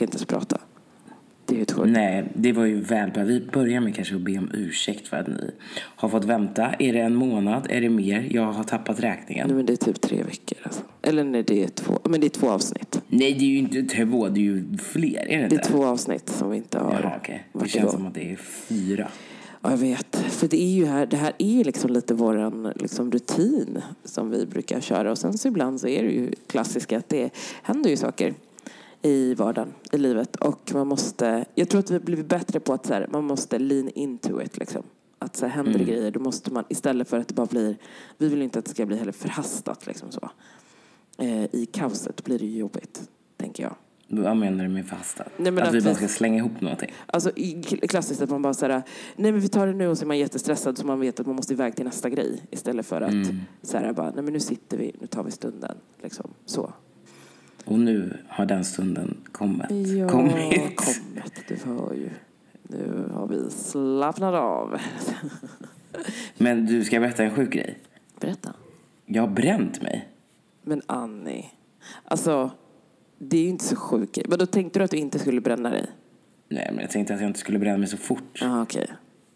Kan inte ens prata. Det är ju sjukt. Nej, det var ju väl. Vi börjar med kanske att be om ursäkt för att ni har fått vänta. Är det en månad? Är det mer? Jag har tappat räkningen. Nej men det är typ tre veckor alltså. Eller nej, det är två, men det är två avsnitt. Nej, det är ju inte två. Det är ju fler. Är det Det är två avsnitt som vi inte har Jaha, okej. Det känns igång. som att det är fyra. Ja, jag vet. För det är ju här, det här är ju liksom lite våran liksom rutin som vi brukar köra. Och sen så ibland så är det ju klassiska att det händer ju saker i vardagen, i livet. Och man måste, jag tror att vi har blivit bättre på att så här, man måste lean into it liksom. Att så här, händer det grejer, då måste man istället för att det bara blir, vi vill inte att det ska bli heller förhastat liksom så. Eh, I kaoset blir det ju jobbigt, tänker jag. Vad menar du med? Nej, men att, att vi bara ska slänga ihop någonting? Alltså klassiskt att man bara säger nej men vi tar det nu och så är man jättestressad så man vet att man måste iväg till nästa grej istället för att Mm. så här, bara, nej men nu sitter vi, nu tar vi stunden. Liksom så. Och nu har den stunden kommit. Ja, kommit. kommit. Du hör ju. Nu har vi slappnat av. Men du, ska berätta en sjuk grej? Berätta. Jag har bränt mig. Men Annie, alltså det är ju inte så sjukt. Men då tänkte du att du inte skulle bränna dig? Nej, men jag tänkte att jag inte skulle bränna mig så fort. Ja, okej.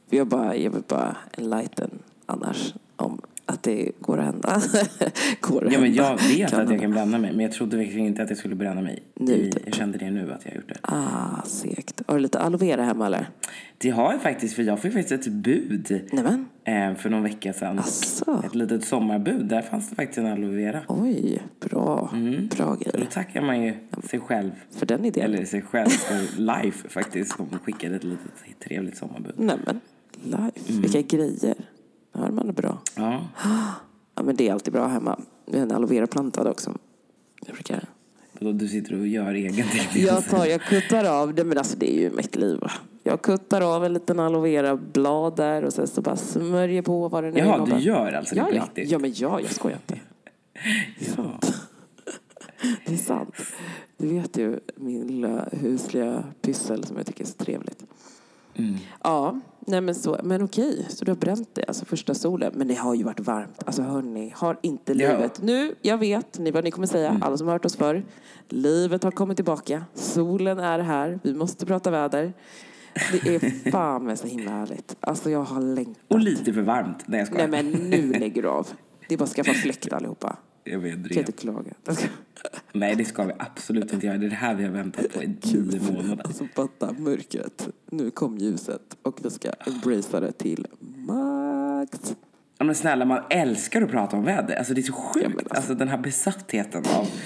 För Jag, bara, jag vill bara enlighten annars om att det går att hända. går att Ja, men jag vet att jag kan bränna mig, men jag trodde verkligen inte att jag skulle bränna mig. Nu, typ. jag kände det nu att jag gjort det. Ah, segt. Har du lite aloe vera hemma eller? Det har jag faktiskt, för jag fick faktiskt ett bud Nämen. eh, för någon vecka sedan. Asså. Ett litet sommarbud. Där fanns det faktiskt en aloe vera. Oj, bra. Mm. Bra Så då grej. tackar man ju sig själv. För den idén. Eller sig själv för Life faktiskt. Som skickade ett litet trevligt sommarbud. Nämen. Life. Mm. Vilka grejer. Hör man det bra. Ja. Ja, men det är alltid bra hemma. Vi har en aloe vera plantad också. Jag brukar... Du sitter och gör egen Jag tar, jag kuttar av det, men alltså det är ju mitt liv. Jag kuttar av en liten aloe vera blad där och sen så bara smörjer på vad det nu Jaha, är. du gör alltså det ja, på ja. riktigt? ja, men ja, jag skojar inte. Ja. Det är sant. Du vet ju min lilla husliga pyssel som jag tycker är så trevligt. Mm. Ja, nej men, så, men okej, så du har bränt det, alltså första solen. Men det har ju varit varmt. Alltså hörni, har inte livet... Nu, jag vet ni, vad ni kommer säga, alla som har hört oss förr. Livet har kommit tillbaka. Solen är här. Vi måste prata väder. Det är fan med så himla härligt. Alltså jag har längtat. Och lite för varmt. Nej, jag skojar. Nej men nu lägger du av. Det är bara att skaffa fläkt allihopa. Jag vet Jag kan inte klaga. Jag Nej, det ska vi absolut inte göra. Det är det här vi har väntat på i tio månader. Alltså fatta mörkret. Nu kom ljuset och vi ska embracea det till max. Ja, men snälla, man älskar att prata om väder. Alltså det är så sjukt. Ja, alltså- alltså... den här besattheten av...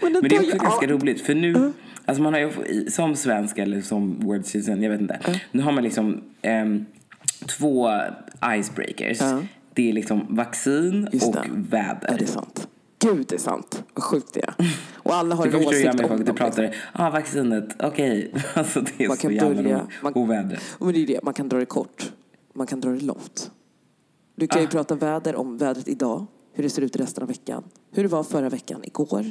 Men, Men det är också ju ganska roligt. För nu, alltså man har ju, som svensk eller som word citizen, jag vet inte. Nu har man liksom ehm, två icebreakers. Ja. Det är liksom vaccin Just och det. väder. Är det sant? Gud, det är sant. Vad sjukt det är. Och alla har Det en åsikt om folk. Du dem. pratar, liksom. ja ah, vaccinet, okej. Alltså det är Man så kan jävla börja- roligt. man- Och vädret. Men det är det, man kan dra det kort. Man kan dra det långt. Du kan ju Ah. prata väder om vädret idag. Hur det ser ut resten av veckan. Hur det var förra veckan, igår.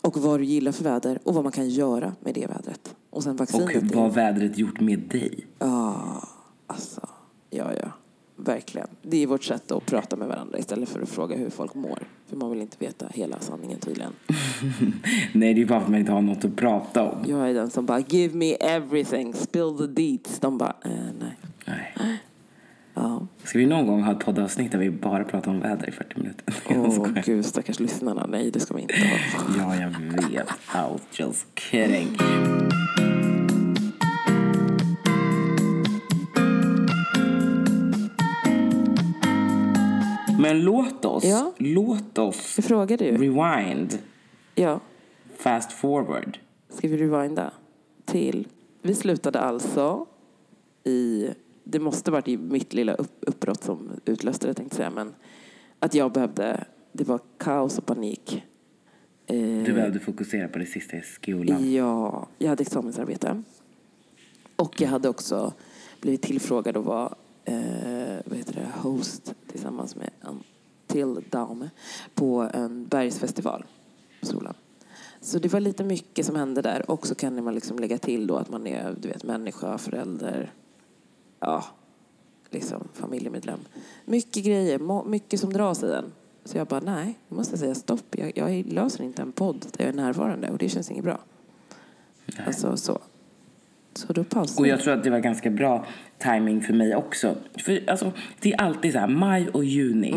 Och vad du gillar för väder och vad man kan göra med det vädret. Och sen vaccinet. Och vad är- vädret gjort med dig? Ja, alltså. Ja, ja. Verkligen. Det är vårt sätt att prata med varandra istället för att fråga hur folk mår. För man vill inte veta hela sanningen tydligen. Nej, det är bara för att man inte har något att prata om. Jag är den som bara give me everything, spill the deets. De bara, eh, nej. Nej. Ja. Ska vi någon gång ha ett poddavsnitt där vi bara pratar om väder i 40 minuter? Åh skojar. gud, stackars lyssnarna. Nej, det ska vi inte ha. Ja, jag vet. Was just kidding. Men låt oss, Ja. låt oss Jag frågade ju. rewind, Ja, fast forward. ska vi rewinda till... Vi slutade alltså i... Det måste varit i mitt lilla upp, uppbrott som utlöste det, tänkte jag säga. Men att jag behövde... Det var kaos och panik. Eh, Du behövde fokusera på det sista i skolan. Ja, jag hade examensarbete. Och jag hade också blivit tillfrågad att vara eh, vad heter det, host tillsammans med till dam på en bergsfestival på skolan. Så det var lite mycket som hände där. Och så kan man liksom lägga till då att man är du vet, människa, förälder, ja, liksom familjemedlem. Mycket grejer, mycket som dras i en. Så jag bara, nej, jag måste säga stopp. Jag, jag löser inte en podd där jag är närvarande och det känns inget bra. Alltså så. Så då pausade Och jag tror att det var ganska bra timing för mig också. För alltså, det är alltid så här, maj och juni.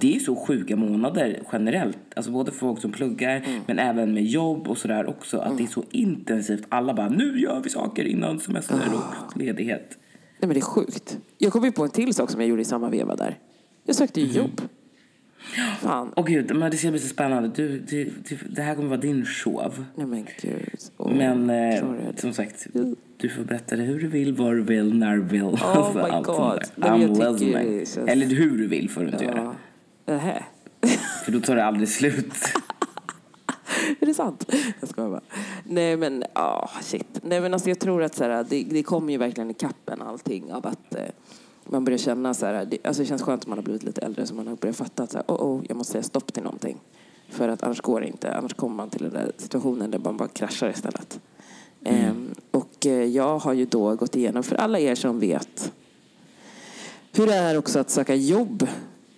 Det är så sjuka månader generellt. Alltså både för folk som pluggar men även med jobb och sådär också. Att det är så intensivt. Alla bara, nu gör vi saker innan semester och ledighet. Nej men det är sjukt. Jag kom ju på en till sak som jag gjorde i samma veva där. Jag sökte ju jobb. Fan. Åh gud, men det ska bli så spännande. Du, du, du, det här kommer vara din show. Nej men gud. Åh, Men eh, som sagt, du får berätta det hur du vill, var du vill, när du vill. Oh my allt God. Nej, I'm tycker listening. känns- Eller hur du vill får du inte göra. Ja. Nähä. För då tar det aldrig slut. Är det sant? Jag skojar bara. Nej men, ah shit. Nej men alltså jag tror att så här, det, det kommer ju verkligen i kappen allting av att eh, man börjar känna så här, det, alltså det känns skönt att man har blivit lite äldre så man har börjat fatta att så här, oh, oh, jag måste säga stopp till någonting. För att annars går det inte. Annars kommer man till den där situationen där man bara kraschar istället. Ehm, och eh, jag har ju då gått igenom, för alla er som vet hur det är också att söka jobb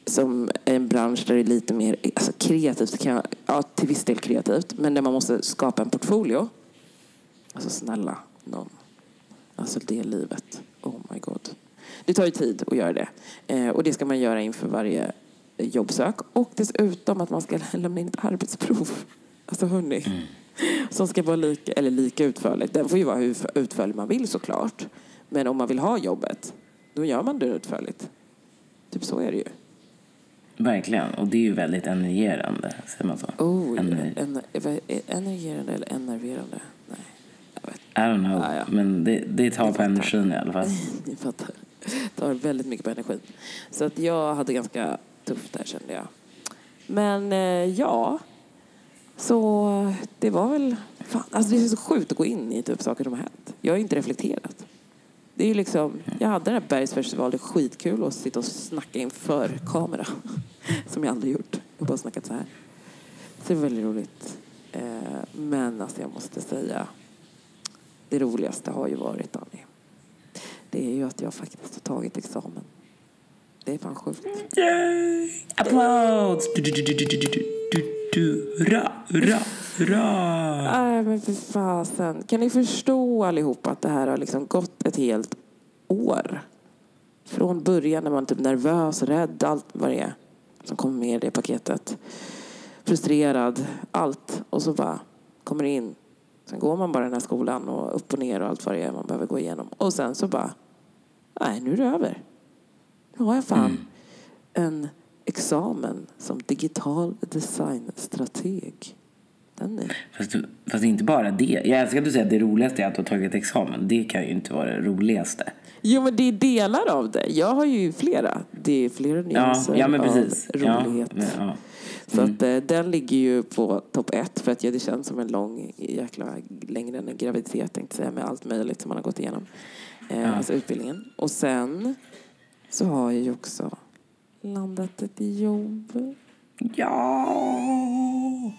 som en bransch där det är lite mer alltså kreativt, kan ja till viss del kreativt, men där man måste skapa en portfolio. Alltså snälla någon. Alltså det livet. Oh my god. Det tar ju tid att göra det. Eh, och det ska man göra inför varje jobbsök. Och dessutom att man ska lämna in ett arbetsprov. Alltså hörni. Som ska vara lika, eller lika utförligt. Den får ju vara hur utförlig man vill såklart. Men om man vill ha jobbet, då gör man det utförligt. Typ så är det ju. Verkligen. Och det är ju väldigt energerande, säger man så? Oh, Ener- en, eller enerverande? Nej, jag vet I don't know. Ja, ja. Men det, det tar på energin i alla fall. Ni fattar. Tar väldigt mycket på energin. Så att jag hade ganska tufft där kände jag. Men eh, ja, så det var väl... Fan, alltså det är så sjukt att gå in i typ saker som har hänt. Jag har inte reflekterat. Det är ju liksom, jag hade den här bergsfestivalen, skitkul att sitta och snacka inför kamera. Som jag aldrig gjort. Jag har bara snackat så här. Så det var väldigt roligt. Eh, men alltså jag måste säga, det roligaste har ju varit, Annie, det är ju att jag faktiskt har tagit examen. Det är fan sjukt. Yay! Applåds! Hurra, hurra, hurra! Nej, men för fasen. Kan ni förstå allihop att det här har liksom gått ett helt år? Från början när man är typ nervös, rädd, allt vad det är som kommer med i det paketet. Frustrerad, allt. Och så bara kommer det in. Sen går man bara den här skolan och upp och ner och allt vad det är man behöver gå igenom. Och sen så bara nej nu är det över. Nu har jag fan en examen som digital designstrateg. Den är Fast, du, fast inte bara det. Jag älskar att du säger att det roligaste är att du har tagit examen. Det kan ju inte vara det roligaste. Jo, men det är delar av det. Jag har ju flera. Det är flera Ja, nyanser ja men av rolighet. Ja, men, ja. Så att, eh, den ligger ju på topp ett för att ja, det känns som en lång, jäkla, längre än en graviditet tänkte säga, med allt möjligt som man har gått igenom. Eh, Alltså utbildningen. Och sen så har jag ju också landat ett jobb. Ja!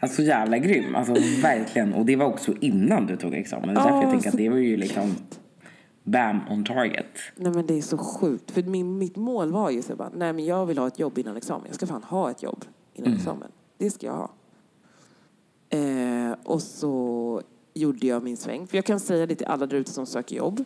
Alltså jävla grym. Alltså verkligen. Och det var också innan du tog examen. Det är därför Ja, jag tänker att det var ju liksom bam on target. Nej men det är så sjukt. För min, mitt mål var ju så bara, nej men jag vill ha ett jobb innan examen. Jag ska fan ha ett jobb innan examen. Det ska jag ha. Eh, och så gjorde jag min sväng. För jag kan säga det till alla där ute som söker jobb.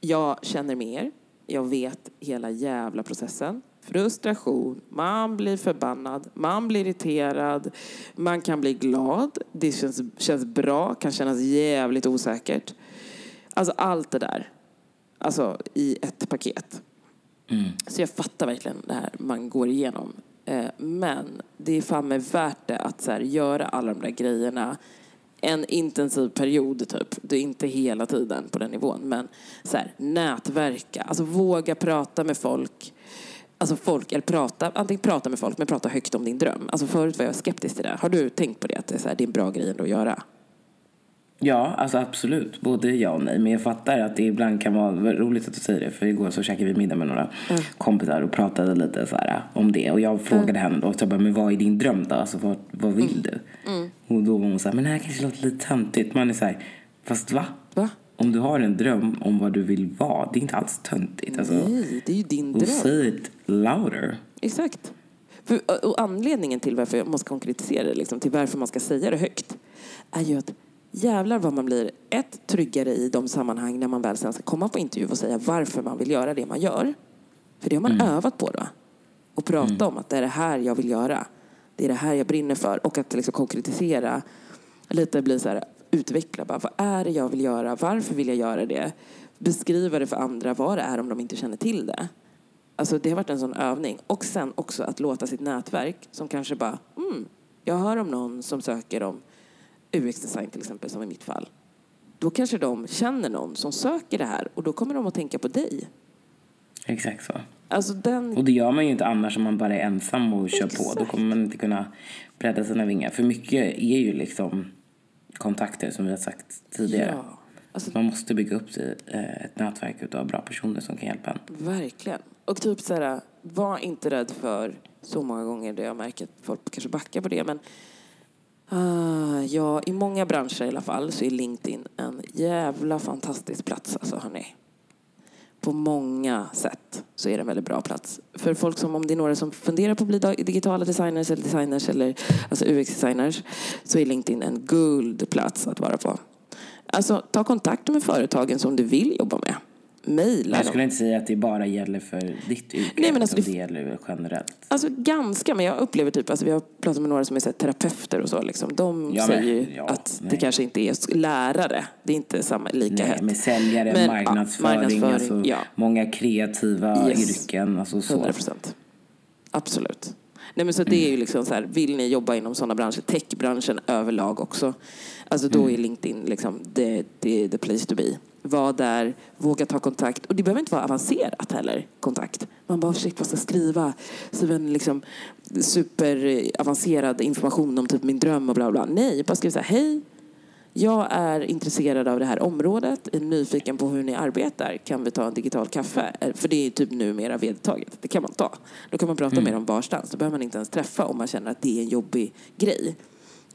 Jag känner mer. Jag vet hela jävla processen. Frustration, man blir förbannad, man blir irriterad, man kan bli glad, det känns, känns bra, kan kännas jävligt osäkert. Alltså allt det där. Alltså i ett paket. Så jag fattar verkligen det här man går igenom. Eh, Men det är fan värt det att så här, göra alla de där grejerna en intensiv period typ. Det är inte hela tiden på den nivån. Men så här, nätverka, alltså våga prata med folk. Alltså folk, eller prata, antingen prata med folk men prata högt om din dröm. Alltså förut var jag skeptisk till det. Har du tänkt på det? Att det är, så här, det är en bra grej ändå att göra? Ja, alltså absolut. Både ja och nej. Men jag fattar att det ibland kan vara roligt att du säger det. För igår så käkade vi middag med några Mm. kompisar och pratade lite så här om det. Och jag frågade henne då, så jag bara, men vad är din dröm då? Alltså vad, vad vill Mm. du? Och då var hon så här, men det här kanske låter lite töntigt. Man är så här, fast va? Va? Om du har en dröm om vad du vill vara, det är inte alls töntigt. Alltså, Nej, det är ju din och dröm. say it louder. Exakt. För, och- och anledningen till varför man ska konkretisera det, liksom, till varför man ska säga det högt, är ju att jävlar vad man blir ett, tryggare i de sammanhang när man väl sen ska komma på intervju och säga varför man vill göra det man gör. För det har man övat på då. Och prata om att det är det här jag vill göra. Det är det här jag brinner för. Och att liksom konkretisera, lite bli så här, utveckla bara, vad är det jag vill göra? Varför vill jag göra det? Beskriva det för andra, vad det är om de inte känner till det. Alltså det har varit en sån övning. Och sen också att låta sitt nätverk som kanske bara, mm, jag hör om någon som söker om UX-design till exempel, som i mitt fall. Då kanske de känner någon som söker det här och då kommer de att tänka på dig. Exakt så. Alltså den, Och det gör man ju inte annars om man bara är ensam och kör på. Då Exakt. kommer man inte kunna bredda sina vingar. För mycket är ju liksom kontakter som vi har sagt tidigare. ja, alltså Man måste bygga upp eh, ett nätverk av bra personer som kan hjälpa en. verkligen. Och typ så här, var inte rädd för så många gånger där jag märker att folk kanske backar på det. Men ja, i många branscher i alla fall så är LinkedIn en jävla fantastisk plats alltså hörni. på många sätt så är det en väldigt bra plats. För folk som, om det är några som funderar på att bli digitala designers eller designers eller alltså UX-designers så är LinkedIn en guldplats att vara på. Alltså ta kontakt med företagen som du vill jobba med. Mejla Jag dem. skulle inte säga att det bara gäller för ditt yrke, Nej, men alltså det- det gäller generellt. Alltså ganska, men jag upplever typ, alltså vi har pratat med några som är så här, terapeuter och så liksom. De Ja, säger men- ju ja, att det nej. kanske inte är lärare. Det är inte samma, lika Nej, hett. med säljare, Men, ja, marknadsföring, marknadsföring, alltså, många kreativa Yes. yrken. Alltså så. 100 procent. Absolut. Nej, men så det är ju liksom så här, vill ni jobba inom sådana branscher, techbranschen överlag också, alltså då är LinkedIn liksom the, the, the place to be. Var där, våga ta kontakt. Och det behöver inte vara avancerat heller, kontakt. Man bara, shit, vad ska jag skriva? Skriva en liksom superavancerad information om typ min dröm och bla bla. Nej, bara skriv så här, hej, jag är intresserad av det här området, är nyfiken på hur ni arbetar. Kan vi ta en digital kaffe? Eh, För det är typ numera vedertaget. Det kan man ta. Då kan man prata med dem varstans. Då behöver man inte ens träffa om man känner att det är en jobbig grej.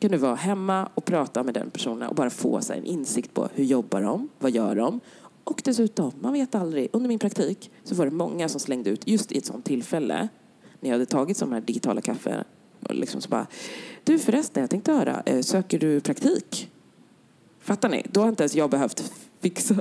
Kan du vara hemma och prata med den personen och bara få sig en insikt på hur jobbar de, vad gör de? Och dessutom, man vet aldrig. Under min praktik så var det många som slängde ut just i ett sånt tillfälle när jag hade tagit sådana här digitala kaffe och liksom så bara, du förresten, jag tänkte höra, eh, söker du praktik? Fattar ni? Då har inte ens jag behövt fixa,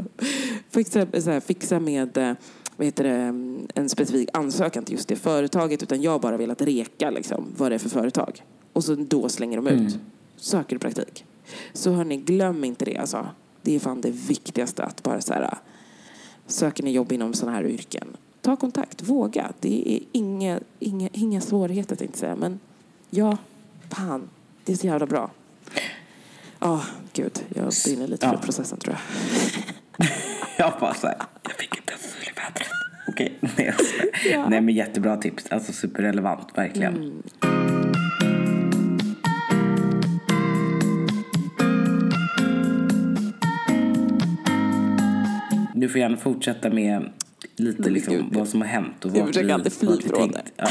fixa, så här, fixa med eh, vad heter det, mm, en specifik ansökan till just det företaget utan jag har bara velat reka liksom, vad det är för företag. Och så då slänger de ut. Söker du praktik? Så hörni, glöm inte det alltså. Det är fan det viktigaste att bara så här, söker ni jobb inom sådana här yrken. Ta kontakt, våga. Det är inga, inga, inga svårigheter tänkte jag säga. Men ja, fan, det är så jävla bra. Ja, gud. Jag brinner lite för Ja. processen tror jag. Jag bara så här, jag fick inte ens ful i vädret. Okej, nej. Ja. Mm. Nej men jättebra tips, alltså superrelevant, verkligen. Du får gärna fortsätta med lite liksom, gud, vad som har hänt och jag försöker alltid fly från tänkte. Ja.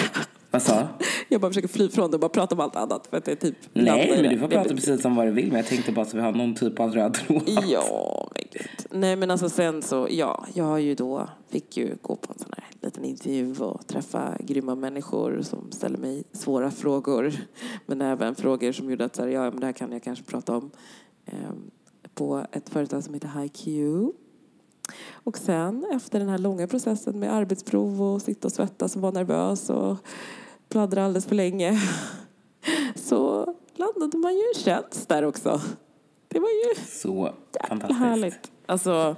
Vad sa? Jag bara försöker fly från det och bara prata om allt annat. För att det är typ Nej, men det. du får Det prata precis om vad du vill. Men jag tänkte bara så vi har någon typ av röd tråd. Ja, men gud. Nej, men alltså sen så, ja, jag har ju då, fick ju gå på en sån här liten intervju och träffa grymma människor som ställer mig svåra frågor. Men även frågor som gjorde att så här, ja, men det här kan jag kanske prata om. ehm, på ett företag som heter HiQ. Och sen efter den här långa processen med arbetsprov och sitta och svettas och vara nervös och pladdra alldeles för länge så landade man ju en tjänst där också. Det var ju Så fantastiskt. härligt. Alltså,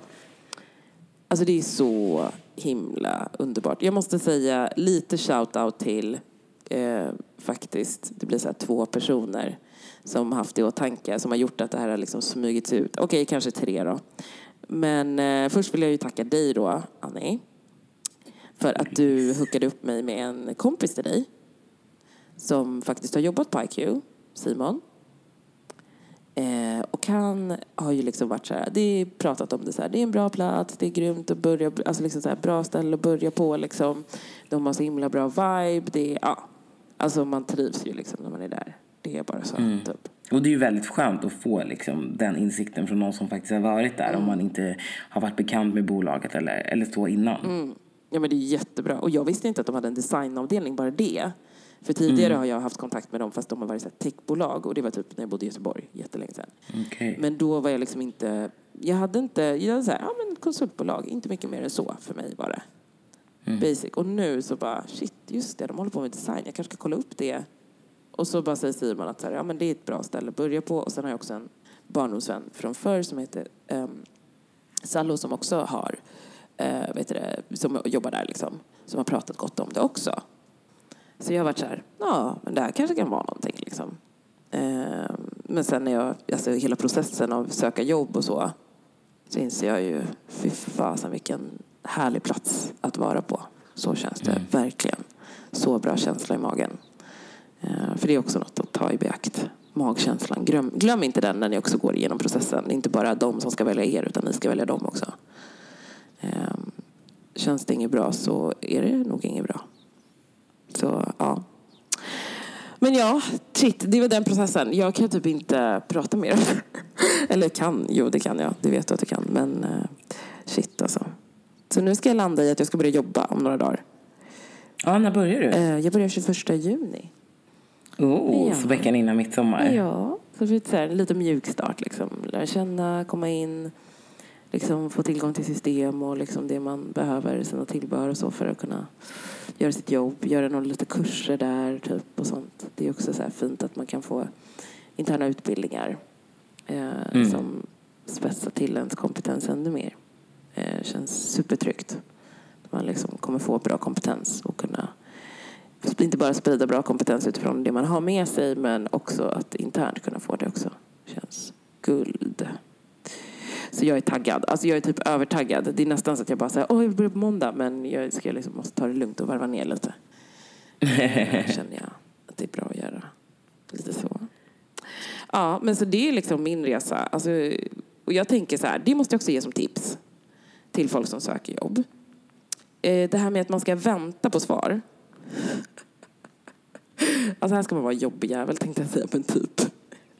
alltså det är så himla underbart. Jag måste säga lite shout-out till eh, faktiskt, det blir så här två personer som haft det i åtanke, som har gjort att det här har liksom smugits ut. Okej, kanske tre då. Men eh, först vill jag ju tacka dig då, Annie. För att du hookade upp mig med en kompis till dig. Som faktiskt har jobbat på IQ, Simon. Eh, och han har ju liksom varit så här, det är pratat om det så här, det är en bra plats, det är grymt att börja, alltså liksom så här, bra ställe att börja på liksom. De har så himla bra vibe, det är, ja. Alltså man trivs ju liksom när man är där. Det är bara så, typ. Och det är ju väldigt skönt att få liksom, den insikten från någon som faktiskt har varit där om man inte har varit bekant med bolaget eller, eller så innan. Ja men det är jättebra. Och jag visste inte att de hade en designavdelning, bara det. För tidigare har jag haft kontakt med dem fast de har varit här techbolag och det var typ när jag bodde i Göteborg jättelänge sedan. Okej. Men då var jag liksom inte, jag hade inte, jag hade så här, ja men konsultbolag, inte mycket mer än så för mig bara. Basic. Och nu så bara, shit just det, de håller på med design, jag kanske ska kolla upp det. Och så bara säger Simon att så här, ja men det är ett bra ställe att börja på. Och sen har jag också en barndomsvän från förr som heter um, Sallo som också har, uh, vet du det, som jobbar där liksom. Som har pratat gott om det också. Så jag har varit så här, ja men det här kanske kan vara någonting liksom. Eh, men sen när jag, alltså hela processen av söka jobb och så, så inser jag ju, fy fasen vilken härlig plats att vara på. Så känns det verkligen. Så bra känsla i magen. Eh, för det är också något att ta i beakt. Magkänslan. Glöm, glöm inte den när ni också går igenom processen. Det är inte bara de som ska välja er, utan ni ska välja dem också. Eh, känns det inget bra så är det nog inget bra. Så, ja. Men ja, shit, det var den processen. Jag kan typ inte prata mer. Eller kan, jo det kan jag. Det vet du att jag kan. Men eh, shit alltså. Så nu ska jag landa i att jag ska börja jobba om några dagar. Ja, när börjar du? Eh, Jag börjar 21 juni. Oh, ja. så veckan innan midsommar. Ja, så det så här, lite mjuk start. Liksom. Lära känna, komma in, liksom, få tillgång till system och liksom det man behöver, sina tillbehör och så för att kunna göra sitt jobb. Göra några lite kurser där typ och sånt. Det är också så fint att man kan få interna utbildningar eh, som spetsar till ens kompetens ännu mer. Eh, känns supertryggt. Man liksom kommer få bra kompetens och kunna inte bara sprida bra kompetens utifrån det man har med sig men också att internt kunna få det också. Känns guld. Så jag är taggad. Alltså jag är typ övertaggad. Det är nästan så att jag bara säger åh jag vill börja på måndag men jag ska liksom måste ta det lugnt och varva ner lite. Eh, känner jag att det är bra att göra. Lite så. Ja, men så det är liksom min resa. Alltså, och jag tänker så här, det måste jag också ge som tips till folk som söker jobb. Eh, Det här med att man ska vänta på svar. Alltså här ska man vara jobbig jävel tänkte jag säga, men typ.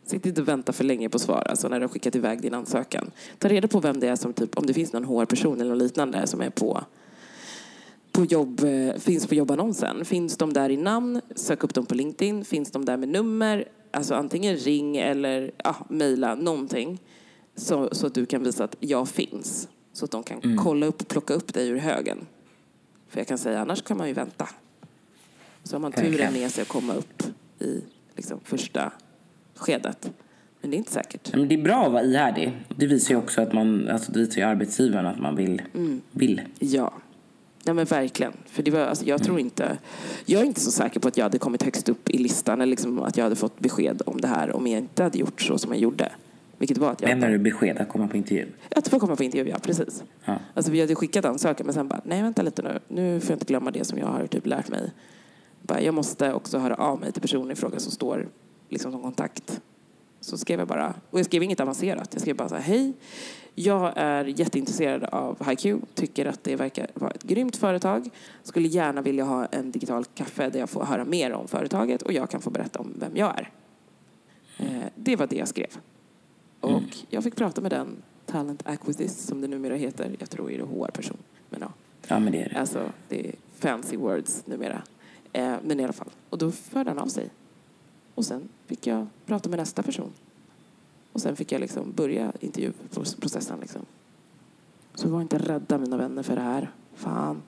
Sitt inte och vänta för länge på svar, alltså när du har skickat iväg din ansökan. Ta reda på vem det är som, typ, om det finns någon HR-person eller något liknande som är på, på jobb, eh, finns på jobbannonsen. Finns de där i namn, sök upp dem på LinkedIn. Finns de där med nummer, alltså antingen ring eller ja, mejla någonting. Så, så att du kan visa att jag finns. Så att de kan kolla upp, plocka upp dig ur högen. För jag kan säga, annars kan man ju vänta. Så har man turen med sig att komma upp i liksom, första skedet. Men det är inte säkert. Men det är bra att vara ihärdig. Det visar ju också att man, alltså det visar ju arbetsgivaren att man vill. vill. Ja. Ja men verkligen. För det var, alltså, jag tror inte... Jag är inte så säker på att jag hade kommit högst upp i listan eller liksom att jag hade fått besked om det här om jag inte hade gjort så som jag gjorde. Vilket var att jag... Lämnar du besked att komma på intervju? Att få komma på intervju, ja precis. Ja. Alltså vi hade skickat ansökan men sen bara, nej vänta lite nu. Nu får jag inte glömma det som jag har typ lärt mig. Bara, jag måste också höra av mig till personen i fråga som står liksom som kontakt. Så skrev jag bara, och jag skrev inget avancerat. Jag skrev bara så här, hej. Jag är jätteintresserad av HiQ. Tycker att det verkar vara ett grymt företag. Skulle gärna vilja ha en digital kaffe där jag får höra mer om företaget och jag kan få berätta om vem jag är. Eh, det var det jag skrev. Och jag fick prata med den talent acquisition som det numera heter. Jag tror det är HR-person. Men ja, Ja, men det är det. alltså det är fancy words numera. Eh, men i alla fall. Och då förde han av sig. Och sen fick jag prata med nästa person. Och sen fick jag liksom börja intervjuprocessen. Liksom. Så var inte rädda mina vänner för det här. Fan.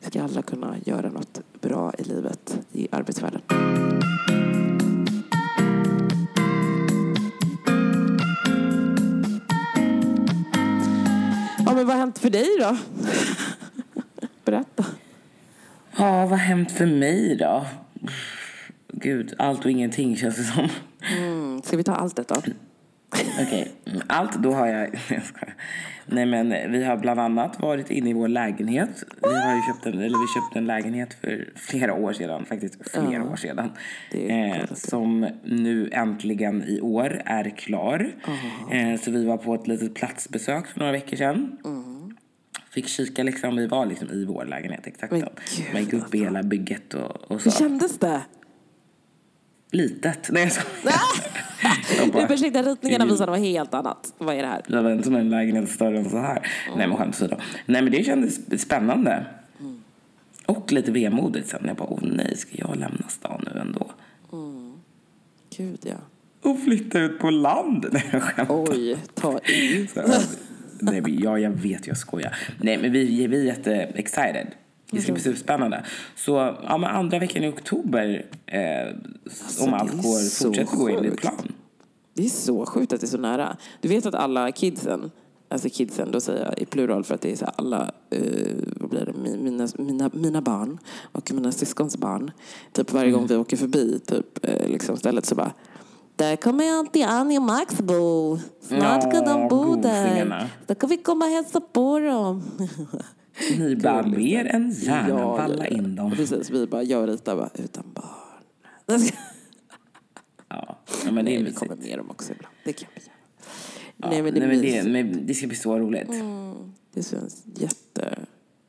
Vi ska alla kunna göra något bra i livet, i arbetsvärlden. Ja, men vad har hänt för dig då? Berätta. Ja, vad har hänt för mig då? Gud, allt och ingenting känns det som. Mm, ska vi ta allt detta? Okej, mm, allt då har jag... Nej men vi har bland annat varit inne i vår lägenhet. Vi har ju köpt en, eller vi köpte en lägenhet för flera år sedan, faktiskt flera år sedan. Eh, som nu äntligen i år är klar. Eh, så vi var på ett litet platsbesök för några veckor sedan. Fick kika liksom, vi var liksom i vår lägenhet exakt. Men då. gud, Man gick upp i hela bygget och, och så. Hur kändes det? Litet. Nej jag skojar. Bara- Du ursäkta, ritningarna visade något helt annat. Vad är det här? Det var inte som en lägenhet större än så här. Nej men skämt åsido. Nej men det kändes spännande. Och lite vemodigt sen. Jag bara, åh nej, ska jag lämna stan nu ändå? Gud, ja. Och flytta ut på land? Nej jag skämtar. Oj, ta i. Nej, ja, jag vet, jag skojar. Nej, men vi, vi är jätte-excited. Det ska bli superspännande. Så ja, men andra veckan i oktober, eh, om det är allt går, fortsätter gå enligt plan. Det är så sjukt att det är så nära. Du vet att alla kidsen, alltså kidsen, då säger jag i plural för att det är så alla, eh, vad blir det, Mi- mina, mina, mina barn och mina syskons barn. Typ varje gång vi åker förbi typ, eh, liksom stället så bara där kommer Auntie Annie och Max bo. Snart ska de bo där. Då kan vi komma och hälsa på dem. Ni bara mer än gärna Ja, valla in dem. Precis, vi bara, jag och Rita bara, utan barn. Ja, men det är Nej, vi kommer med dem också ibland. Det kan vi göra. Ja, Nej, men det, nej, men det, men det ska bli så roligt. Det känns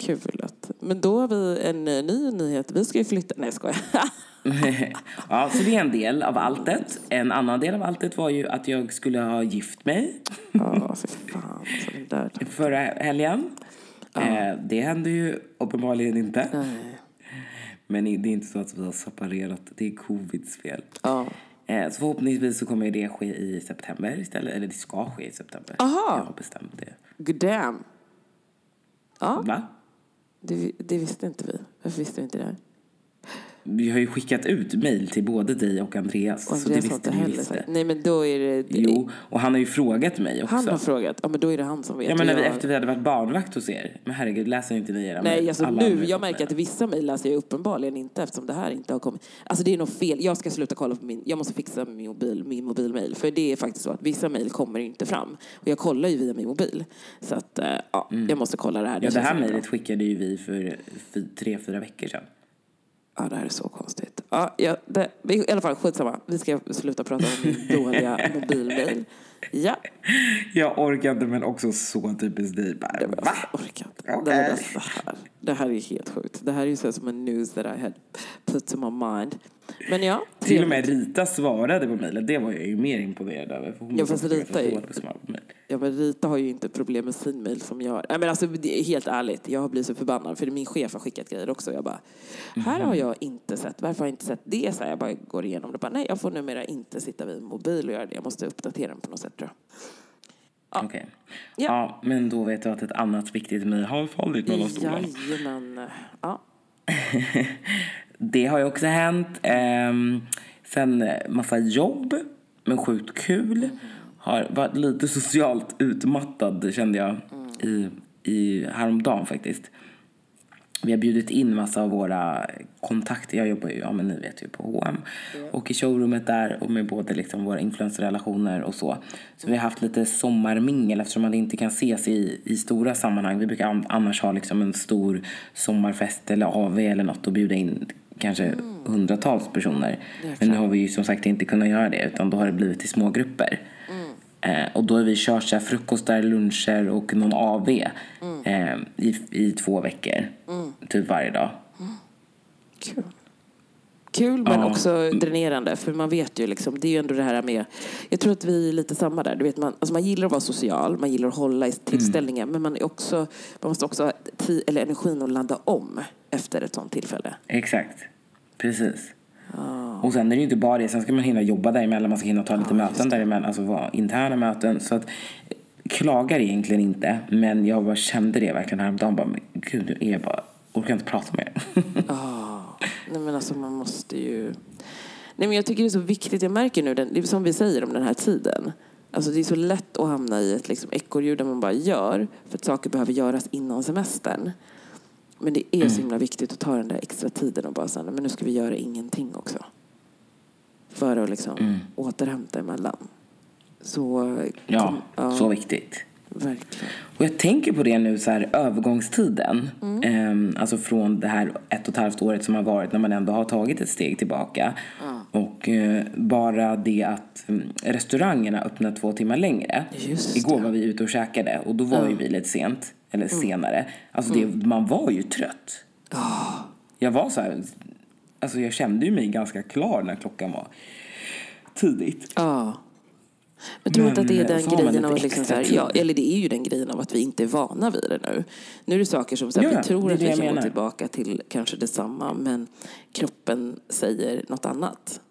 jättekul. Att, men då har vi en eh, ny nyhet. Vi ska ju flytta. Nej, jag ja, så det är en del av alltet. En annan del av alltet var ju att jag skulle ha gift mig Ja, för fan. Där. förra helgen. Eh, det hände ju uppenbarligen inte. Nej. Men det är inte så att vi har separerat. Det är covids fel. Ja. Eh, så förhoppningsvis så kommer det ske i september istället. Eller det ska ske i september. Aha. Jag har bestämt det. Good damn. Ja, Va? Det, det visste inte vi. Varför visste vi inte det? Vi har ju skickat ut mejl till både dig och Andreas. Och så det Andreas visste heller visste. sagt. Nej, men då är det... det Jo, och han har ju frågat mig också. Han har frågat. Ja, men då är det han som vet. Ja men när vi, jag- efter vi hade varit barnvakt hos er. Men herregud, läser inte ni era Nej, alltså Alla nu, jag märker att vissa mejl läser jag uppenbarligen inte eftersom det här inte har kommit. Alltså det är nog fel. Jag ska sluta kolla på min, jag måste fixa min mobil, min mobilmail. För det är faktiskt så att vissa mejl kommer inte fram. Och jag kollar ju via min mobil. Så att, eh, ja, jag måste kolla det här. Mm. Ja, det här mejlet skickade ju vi för fy, tre, fyra veckor sedan. Ja, det här är så konstigt. Ja, ja, det, I alla fall, skitsamma. Vi ska sluta prata om min dåliga mobilmail. Ja, Jag orkar inte men också så typiskt dig. Bara, jag orkar inte. Det, var det, här. Det här är helt sjukt. Det här är ju så som en news that I had put to my mind. Men ja, Till och med. Rita svarade på mejlet. Det var jag ju mer imponerad över. För hon Ja, fast Rita är mejl. Ja, men Rita har ju inte problem med sin mail som jag har. Nej, men alltså, det är helt ärligt, jag har blivit så förbannad för min chef har skickat grejer också. Jag bara, här har jag inte sett, varför har jag inte sett det? Så här, jag bara går igenom det. Bara, nej, jag får numera inte sitta vid mobil och göra det. Jag måste uppdatera den på något sätt tror jag. Ja. Okej. Ja. Ja. men då vet jag att ett annat viktigt mejl har fallit mellan stolarna. Jajamän. Ja. Det har ju också hänt. Ehm, sen massa jobb, men sjukt kul. Har varit lite socialt utmattad kände jag i, i häromdagen faktiskt. Vi har bjudit in massa av våra kontakter. Jag jobbar ju, ja men ni vet ju, på H&M och i showroomet där och med både liksom våra influencerrelationer och så. Så vi har haft lite sommarmingel eftersom man inte kan ses i, i stora sammanhang. Vi brukar an- annars ha liksom en stor sommarfest eller AV eller något och bjuda in kanske hundratals personer. Men nu har vi ju som sagt inte kunnat göra det utan då har det blivit i små grupper. Eh, och då har vi kört så här frukostar, luncher och någon AV eh, i, i två veckor. Typ varje dag. Kul. Kul men Ja. också dränerande för man vet ju liksom, det är ju ändå det här med, jag tror att vi är lite samma där, du vet man, alltså man gillar att vara social, man gillar att hålla i tillställningar men man är också, man måste också ha tid, eller energin att ladda om efter ett sånt tillfälle. Exakt. Precis. Och sen är det ju inte bara det. Sen ska man hinna jobba däremellan. Man ska hinna ta lite möten däremellan. Alltså vara interna möten. Så att klagar egentligen inte. Men jag bara kände det verkligen häromdagen. Bara, men gud, nu är jag bara... Orkar inte prata med er. Ah, nej men alltså man måste ju... Nej men jag tycker det är så viktigt, jag märker nu, den, det är som vi säger om den här tiden. Alltså det är så lätt att hamna i ett liksom ekorrhjul där man bara gör för att saker behöver göras innan semestern. Men det är så himla viktigt att ta den där extra tiden och bara säga, men nu ska vi göra ingenting också. För att liksom återhämta emellan. Så, Ja, kom- ja, så viktigt. verkligen. Och jag tänker på det nu, så här, övergångstiden. Ehm, alltså från det här ett och ett halvt året som har varit när man ändå har tagit ett steg tillbaka. Och eh, bara det att mm, restaurangerna öppnar två timmar längre. Just Igår var vi ute och käkade och då var ju vi lite sent, eller senare. Alltså det, man var ju trött. Jag var så här, alltså jag kände ju mig ganska klar när klockan var tidigt. Ja. Men tror inte att det är den grejen av att liksom så här, ja, eller det är ju den grejen av att vi inte är vana vid det nu. Nu är det saker som så här, Ja, vi tror att vi kan gå tillbaka till kanske detsamma men kroppen säger något annat.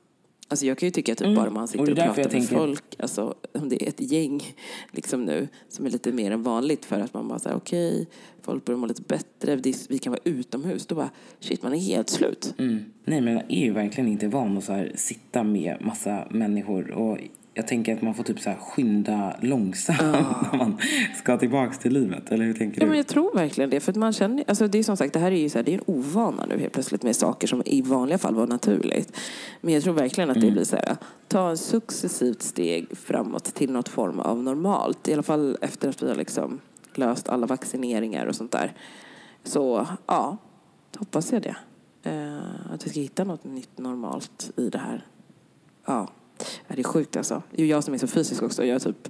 Alltså jag kan ju tycka typ bara man Mm. Och sitter och, därför pratar med tänker- folk, alltså om det är ett gäng liksom nu som är lite mer än vanligt för att man bara säger okej, folk börjar må lite bättre, vi kan vara utomhus. Då bara shit, man är helt slut. Mm. Nej, men jag är ju verkligen inte van att så här, sitta med massa människor. Och jag tänker att man får typ så här skynda långsamt när man ska tillbaka till livet. Eller hur tänker Ja, du? men jag tror verkligen det. För att man känner, alltså det är som sagt, det här är ju så här, det är en ovana nu helt plötsligt med saker som i vanliga fall var naturligt. Men jag tror verkligen att det blir så här, ta en successivt steg framåt till något form av normalt. I alla fall efter att vi har liksom löst alla vaccineringar och sånt där. Så ja, hoppas jag det. Eh, att vi ska hitta något nytt normalt i det här. Ja, Ja, det är sjukt alltså. Det är ju jag som är så fysisk också. Jag typ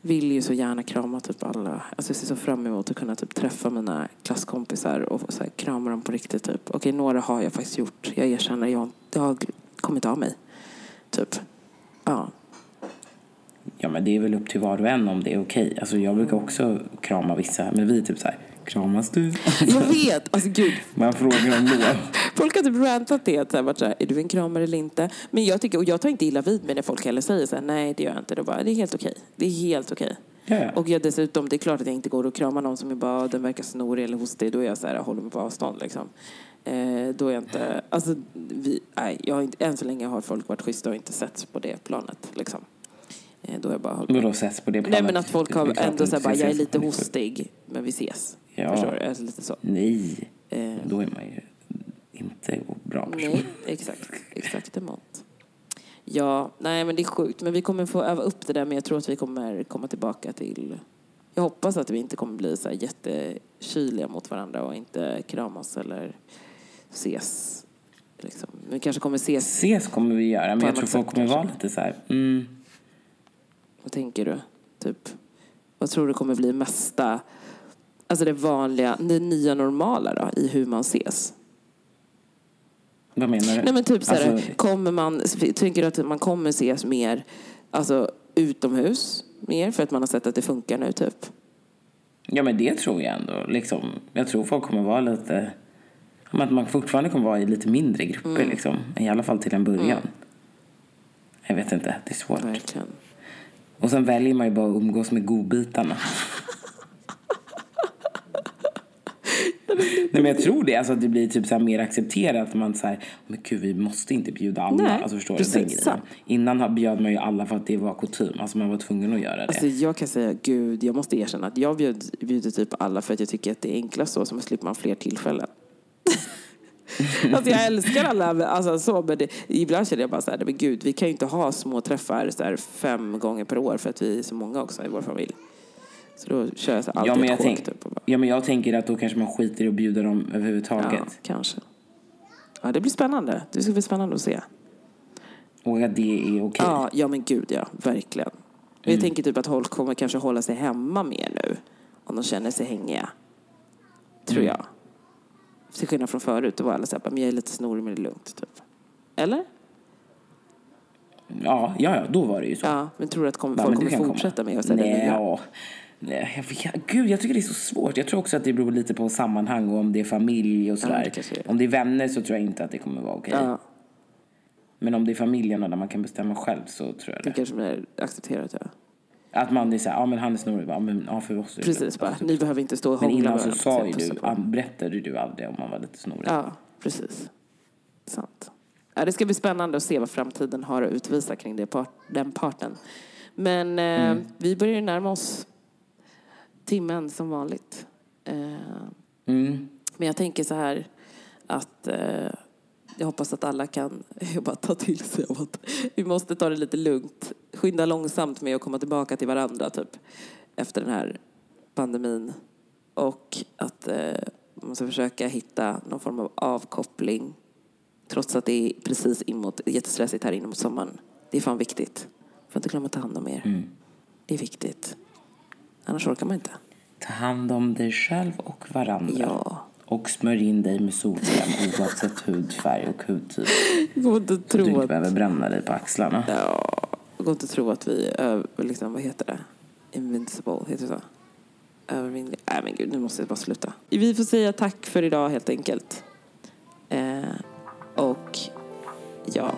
vill ju så gärna krama typ alla. Alltså jag ser så fram emot att kunna typ träffa mina klasskompisar och så här, krama dem på riktigt. Typ. Okej, några har jag faktiskt gjort. Jag erkänner, jag, det har kommit av mig. Typ. Ja. Ja, men det är väl upp till var och en om det är okej. Alltså, jag brukar också krama vissa. Men vi är typ så här, kramas du? Jag vet! Alltså gud, Man frågar om lov. Folk har typ rantat det. Att så här, varit så här, är du en kramare eller inte? Men jag, tycker, och jag tar inte illa vid mig när folk heller säger så här, nej det gör jag inte. Det är, bara, det är helt okej. Det är helt okej. Ja. Och jag dessutom, det är klart att jag inte går och kramar någon som är bara, den verkar snorig eller hostig. Då är jag så här, håller mig på avstånd liksom. Eh, då är jag inte, alltså vi, nej, jag har inte, än så länge har folk varit schyssta och inte setts på det planet liksom. Eh, då har jag bara hållit Vadå ses på det Nej planet? men att folk har ändå att så här, du bara, jag är lite hostig, men vi ses. Ja. Förstår du? Alltså, lite så. Nej, Eh, då är man ju. Nej, exakt. Exakt emot. Ja, nej men det är sjukt. Men vi kommer få öva upp det där. Men jag tror att vi kommer komma tillbaka till... Jag hoppas att vi inte kommer bli så här jättekyliga mot varandra och inte kramas eller ses. Liksom. Vi kanske kommer ses. Ses kommer vi göra, men jag tror folk kommer vara lite så här, mm, Vad tänker du? Typ, vad tror du kommer bli mesta... Alltså det vanliga, det nya normala då, i hur man ses? Vad menar du? Nej men typ så här, Alltså, kommer man, tänker du att man kommer ses mer alltså, utomhus mer för att man har sett att det funkar nu typ? Ja, men det tror jag ändå. Liksom, jag tror folk kommer vara lite... Att man fortfarande kommer vara i lite mindre grupper, Mm. liksom. I alla fall till en början. Jag vet inte, det är svårt. Verkligen. Och sen väljer man ju bara att umgås med godbitarna. Nej, men jag tror det. Alltså, att det blir typ så mer accepterat. Att man så här, men gud, vi måste inte bjuda alla. Nej, alltså, förstår precis du? Den grejen. sant. Innan bjöd man ju alla för att det var kutym. Alltså, man var tvungen att göra det. Alltså jag kan säga, gud, jag måste erkänna att jag bjöd, bjuder typ alla för att jag tycker att det är enklast så, så slipper man fler tillfällen. alltså jag älskar alla, alltså så, men det, ibland känner jag bara så här, men gud, vi kan ju inte ha små träffar så här fem gånger per år för att vi är så många också i vår familj. Så då kör jag så här ja, alltid men jag tänk, typ bara, ja, men jag tänker att då kanske man skiter i att bjuda dem överhuvudtaget. ja, kanske. Ja, det blir spännande. Det ska bli spännande att se. Och att det är okej. Ja, ja men gud ja, verkligen. Men Jag tänker typ att folk kommer kanske hålla sig hemma mer nu. Om de känner sig hängiga. Tror jag. Till skillnad från förut, då var alla såhär, men jag är lite snorig men det är lugnt. Typ. Eller? Ja, ja, ja, då var det ju så. Ja, men tror du att kom, folk kommer fortsätta komma. med att säga det Nej, nya? ja. Jag vet, gud, jag tycker det är så svårt. Jag tror också att det beror lite på sammanhang och om det är familj och sådär. är. om det är vänner så tror jag inte att det kommer vara okej. Ja, Men om det är familjerna där man kan bestämma själv så tror jag det det. kanske blir accepterat. Ja. Att man är såhär, ja men han är snorig. Ja, men, ja, för oss Precis, bara, Alltså, ni behöver inte stå och Men innan så sa ju du, och berättade du aldrig om man var lite snorig. Ja, precis. Sant. Ja, det ska bli spännande att se vad framtiden har att utvisa kring det den parten. Men eh, vi börjar ju närma oss timmen som vanligt. Eh, Mm. men jag tänker så här att eh, jag hoppas att alla kan bara ta till sig av att vi måste ta det lite lugnt. Skynda långsamt med att komma tillbaka till varandra typ efter den här pandemin. Och att eh, man måste försöka hitta någon form av avkoppling trots att det är precis inåt, jättestressigt här inne mot sommaren. Det är fan viktigt. Får inte glömma att ta hand om er. Det är viktigt. Annars orkar man inte. Ta hand om dig själv och varandra. Ja. Och smörj in dig med solkräm oavsett hudfärg och hudtyp. Går inte Så du tro inte att... behöver bränna dig på axlarna. Ja, går inte tro att vi är, liksom, vad heter det? Invincible, heter det så? Övervinnlig. Nej men gud, nu måste jag bara sluta. Vi får säga tack för idag helt enkelt. Eh, och ja,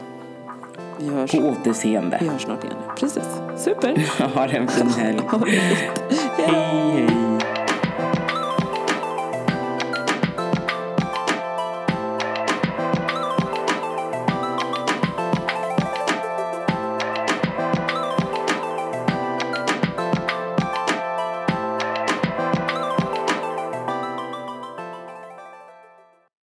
vi hörs, På återseende. vi hörs snart igen. Precis, super. Ha en fin helg. Hej, hej.